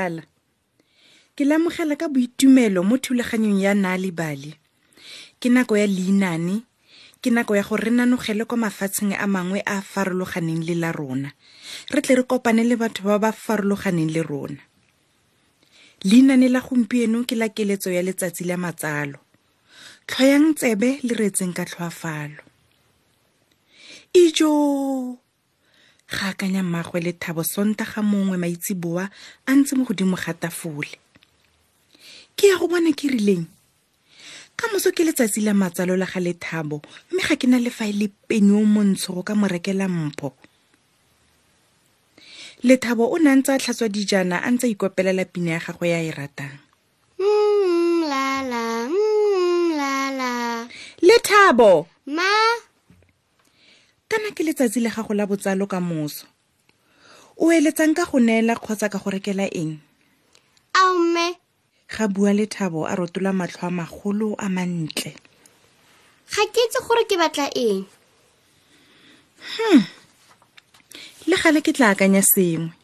ditsala ke lamogela ka boitumelo mo thulaganyong ya naa le bale. Ke nako ya leinane ke nako ya gore re nanogele kwa mafatsheng a mangwe a a farologaneng le la rona. Re tle re kopane le batho ba ba farologaneng le rona. Leinane la gompieno ke la keletso ya letsatsi la matsalo. Tlhoyang tsebe le reetseng ka tlhoafalo. Ijo ga akanya mmagwe le thabo sontaga mongwe maitsiboa a ntse mo godimo ga tafole. Ke ya go bona ke rileng? Ka moso ke letsatsi la matsalo la ga lethabo mme ga ke na le fa e le peni o montsho go ka mo rekela mpho. Lethabo o ne a ntse a tlhatswa dijana a ntse a ikopelela pina ya gagwe ya e ratang. Mm, mm, lethabo Ma, kana ke letsatsi le gago la botsalo ka moso. O eletsang ka go neela kgotsa ka go rekela eng? Ao mme, ga bua lethabo a rotola matlho a magolo a mantle. Ga ke itse gore ke batla eng. le gale ke tla akanya sengwe.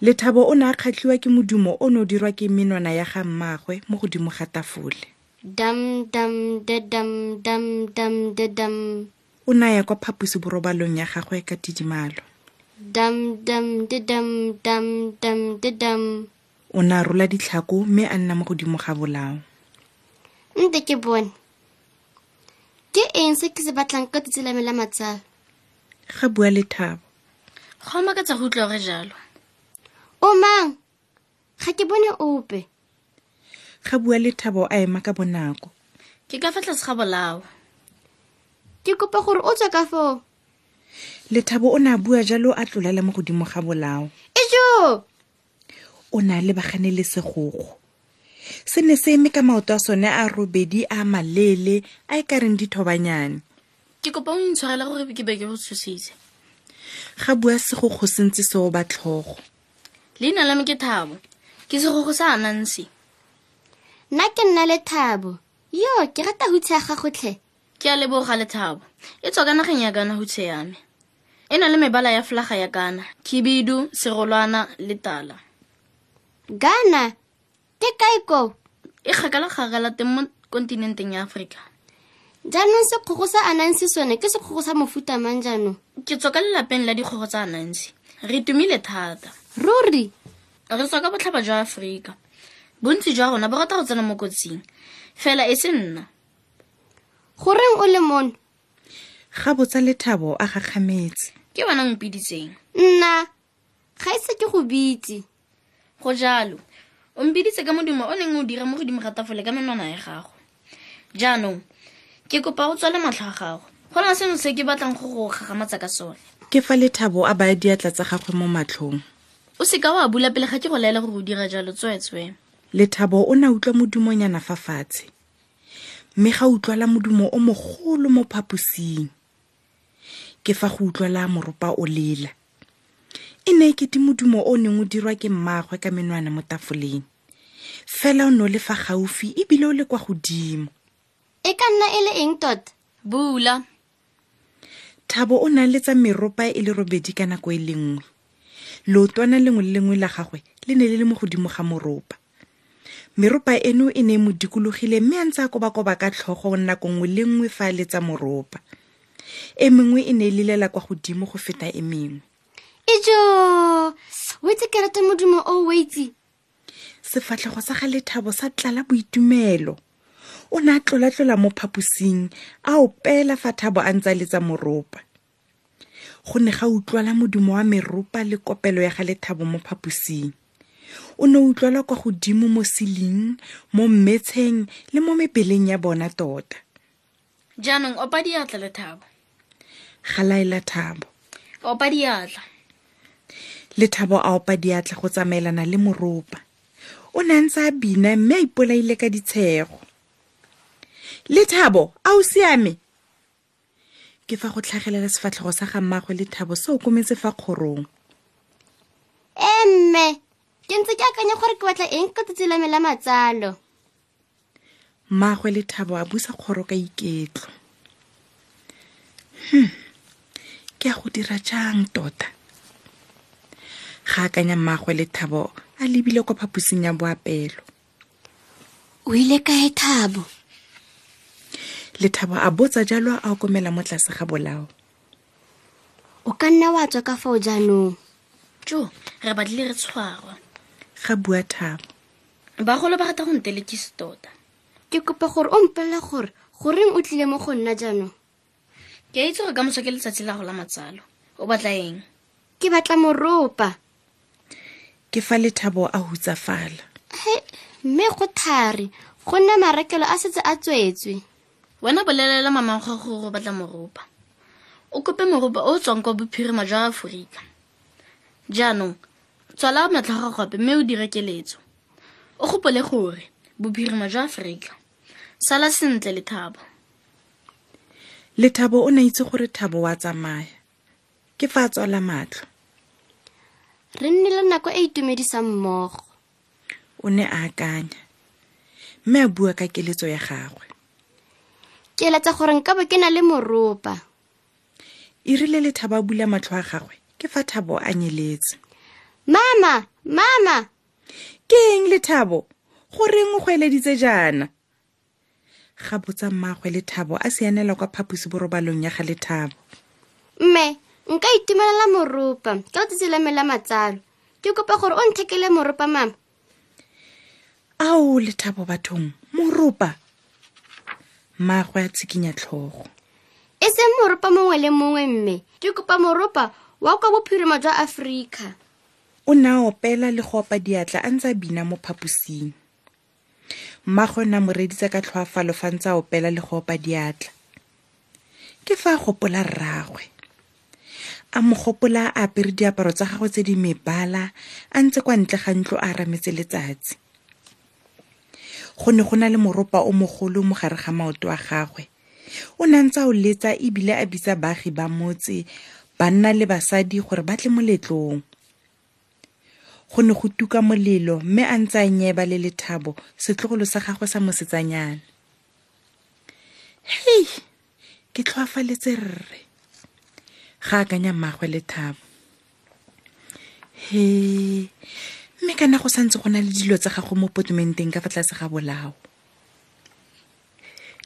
Lethabo o ne a kgatlhiwa ke modumo o ne o dirwa ke menwana ya ga mmagwe mo godimo ga tafole. Dam, dam, da dam, dam, dam, da dam. O naya kwa phaposiborobalong ya gagwe ka tidimalo Dam, dam, da dam, dam, dam, da dam. o ne a rola ditlhako mme a nna mo godimo ga bolao Nte ke bone. Ke eng se ke se batlang ka tsatsi la me la matsalo? ga bua lethabo go makatsa go utlwa gore jalo O mang? Ga ke bone ope. ga bua lethabo a ema ka bonako ke ka fa tlase ga bolao Ke kopa gore o tswe ka foo. lethabo o ne a bua jalo a tlolela mo godimo ga bolao Ijo! o ne a lebagane le segogo se ne se eme ka maoto a sone a robedi a maleele a e ka reng dithobanyane ke kopa o intshwarela gore ke be ke go tshositse ga bua segogo se ntse seo ba tlhogo leina la me ke thabo ke segogo sa anansi Nna ke nna le thabo. Yo, ke rata hutshe ya gago tlhe. Ke a leboga lethabo. E tswa ka nageng ya kana hutse ya me e na le mebala ya flaga ya kana khibidu serolwana le tala. Ghana, ke kae ko? e kgakala-kgakala teng mo kontinenteng ya aforika Jaanong sekgogo sa anansi sone ke sekgogo sa mofuta mang jaanong? ke tswa ka lelapeng la dikgogo tsa anansi. Re tumile thata. Ruri, re tswa ka botlhaba jwa aforika bontsi jwa rona bo rata go tsena mo kotsing. Fela e se nna goreng o le mono? ga botsa lethabo a gakgametse. Ke wena mpiditseng. Nna, ga ise ke go bitse. go jalo o mpiditse ka modumo o neng o dira mo godimo ga tafole ka menwana ya gago. Jaanong ke kopa o tswale matlho a gago. Go na sengwe se ke batlang go go gagamatsa ka sone. Ke fa lethabo a baya diatla tsa gagwe mo matlhong. O seka wa bula pele ga ke go laela gore o dira jalo tsweetswee lethabo o ne a utlwa modumonyana fa fatshe mme ga utlwala modumo o mogolo mo phaposing. Ke fa go utlwala moropa o lela. E ne e kete modumo o neng o dirwa ke mmaagwe ka menwana mo tafoleng. Fela o ne o le fa gaufi ebile o le kwa godimo. E ka nna e le eng tota? bula. Thabo o ne a letsa meropa e le robedi ka nako e le nngwe. Leotwana lengwe le lengwe la gagwe le ne le le mo godimo ga moropa meropa eno e ne e mo dikologile mme a ntse a kobakoba ka tlhogo nako nngwe le nngwe fa a letsa moropa e mengwe e ne e lelela kwa godimo go feta e mengwe Ijo! O itse ke rata modumo o o itse. sefatlhego sa ga lethabo sa tlala boitumelo o ne a tlola-tlola mo phaposing a opela fa thabo a ntse a letsa moropa go ne ga utlwala modumo wa meropa le kopelo ya ga lethabo mo phaposing o ne o utlwala kwa godimo mo seling mo mmetsheng le mo mebeleng ya bona tota. Jaanong opa diatla lethabo ga laela thabo. Opa diatla. Lethabo a opa diatla go tsamaelana le moropa. O ne a ntse a bina mme a ipolaile ka ditshego. Lethabo a o siame? Ke fa go tlhagelela sefatlhego sa ga mmaagwe lethabo se o kometse fa kgorong. E mme, ke akanya gore ke batla eng ka tsatsi la me la matsalo. mmaagwe lethabo a busa kgoro ka iketlo. Hm ke a go dira jang tota? Ga akanya mmaagwe le thabo a lebile kwa phaposing ya boapelo. O ile kae thabo? Lethabo a botsa jalo a okomela mo tlase ga bolao. O ka nna wa tswa ka fao jaanong. Jo re batlile re tshwarwa ga bua thabo. Bagolo ba rata go ntelekise tota. Ke kopa gore o mpolela gore goreng o tlile mo go nna jaanong? Ke a itse gore ka moso ke letsatsi la go la matsalo. O batla eng? Ke batla moropa. Ke fa lethabo a hutsafala. He mme go thari go nna marekelo a setse a tswetswe. Wena bolelela mamang ga gore o batla moropa. O kope moropa o o tswang kwa bophirima jwa aforika. Jaanong tswala matlho ga gape mme o dire keletso. O gopole gore bophirima jwa aforika sala sentle le thabo. Lethabo o ne a itse gore thabo wa tsamaya. Ke fa a tswala matlho? Re nnile nako e itumedisang mmogo. O ne a akanya mme a bua ka keletso ya gagwe. Ke eletsa gore nka bo ke na le moropa. E rile lethabo a bula matlho a gagwe. Ke fa thabo a nyeletse mama mama. Ke eng lethabo? Goreng o go eleditse jaana? Ga botsa mmaagwe lethabo a sianela kwa phaposiborobalong ya ga lethabo. Mme nka itumelela moropa ka letsatsi la me la matsalo. Ke kopa gore o nthekele moropa mama. Ao lethabo bathong moropa mmaagwe a tshikinya tlhogo. E seng moropa mongwe le mongwe mme. Ke kopa moropa wa kwa bophirima jwa aforika o ne a opela le go opa diatla a ntse a bina mo phaposing. Mmaagwe o ne a mo reditse ka tlhoafalo fa ntse a opela le go opa diatla. Ke fa a gopola rragwe. A mo gopola a apere diaparo tsa gagwe tse di mebala a ntse kwa ntle ga ntlo a rametse letsatsi. Go ne go na le moropa o mogolo mo gare ga maoto a gagwe. O ne a ntse a o letsa ebile a bitsa baagi ba motse banna le basadi gore ba tle moletlong go ne go tuka molelo mme a ntse a nyeba le lethabo setlogolo sa gagwe sa mosetsanyana. Hei ke tlhoafaletse rre. Ga akanya mmaagwe lethabo. He mme kana go santse go na le dilo tsa gago mo potumenteng ka fa tlase ga bolao.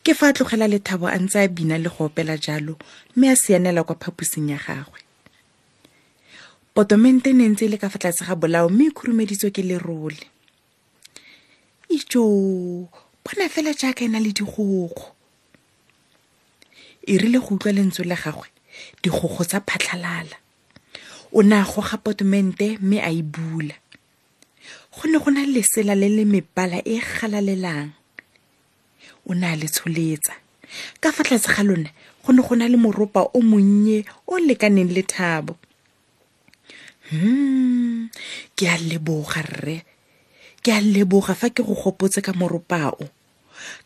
Ke fa a tlogela lethabo a ntse a bina le go opela jalo mme a sianela kwa phaposing ya gagwe potomente ne ntse e le ka fa tlase ga bolao mme e khurumeditswe ke lerole. Ijo bona fela jaaka e na le digogo e rile go utlwa lentswe la gagwe digogo tsa phatlhalala o ne a goga potomente mme a e bula. Go ne go na le lesela le le mebala e galalelang. O ne a le tsholetsa. Ka fa tlase ga lone go ne go na le moropa o monnye o lekaneng le thabo hmm. Ke a leboga rre. Ke a leboga fa ke go gopotse ka moropao.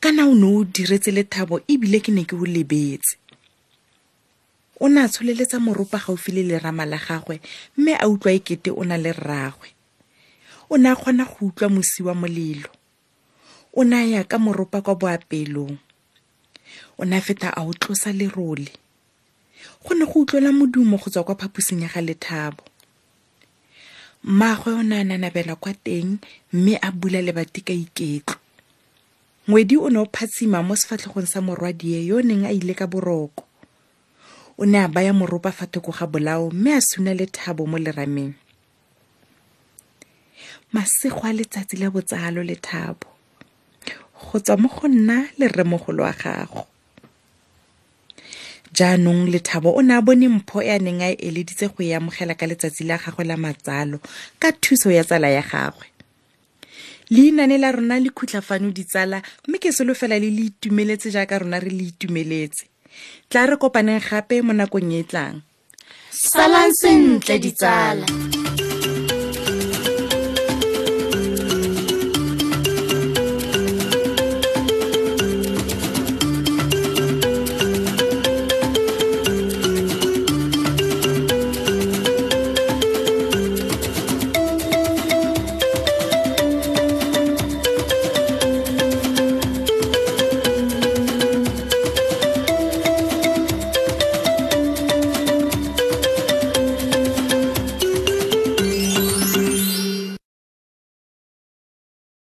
Kana o ne o diretse lethabo ebile ke ne ke o lebetse. O ne a tsholeletsa moropa gaufi le lerama la gagwe mme a utlwa ekete o na le rragwe. O ne a kgona go utlwa mosi wa molelo. O ne a ya ka moropa kwa boapelong o ne a feta a o tlosa lerole. Go ne go utlwela modumo go tswa kwa phaposing ya ga lethabo mmaagwe o ne a nanabela kwa teng mme a bula lebati ka iketlo. Ngwedi o ne o phatsima mo sefatlhegong sa morwadie yo o neng a ile ka boroko. O ne a baya moropa fa thoko ga bolao mme a suna lethabo mo lerameng. Masego a letsatsi la botsalo lethabo go tswa mo go nna le rremogolo wa gago jaanong lethabo o ne a bone mpho e a neng a e eleditse go e amogela ka letsatsi la gagwe la matsalo ka thuso ya tsala ya gagwe. Leinane la rona le khutlhafano ditsala mme ke solofela le le itumeletse jaaka rona re le itumeletse. Tla re kopaneng gape mo nakong e e tlang. Salang sentle ditsala